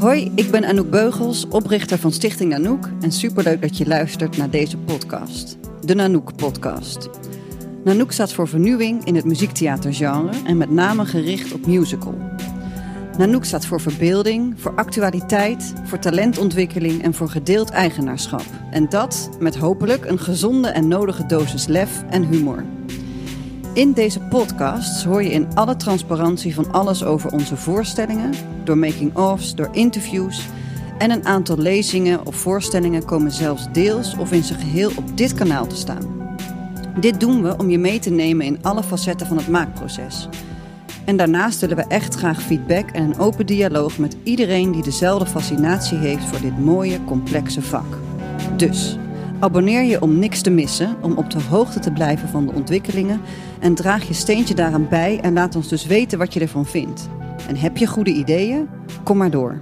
Hoi, ik ben Anouk Beugels, oprichter van Stichting Nanoek en superleuk dat je luistert naar deze podcast. De Nanoek Podcast. Nanoek staat voor vernieuwing in het muziektheatergenre en met name gericht op musical. Nanoek staat voor verbeelding, voor actualiteit, voor talentontwikkeling en voor gedeeld eigenaarschap. En dat met hopelijk een gezonde en nodige dosis lef en humor. In deze podcasts hoor je in alle transparantie van alles over onze voorstellingen, door making-offs, door interviews en een aantal lezingen of voorstellingen komen zelfs deels of in zijn geheel op dit kanaal te staan. Dit doen we om je mee te nemen in alle facetten van het maakproces. En daarnaast willen we echt graag feedback en een open dialoog met iedereen die dezelfde fascinatie heeft voor dit mooie, complexe vak. Dus abonneer je om niks te missen, om op de hoogte te blijven van de ontwikkelingen en draag je steentje daaraan bij en laat ons dus weten wat je ervan vindt. En heb je goede ideeën? Kom maar door.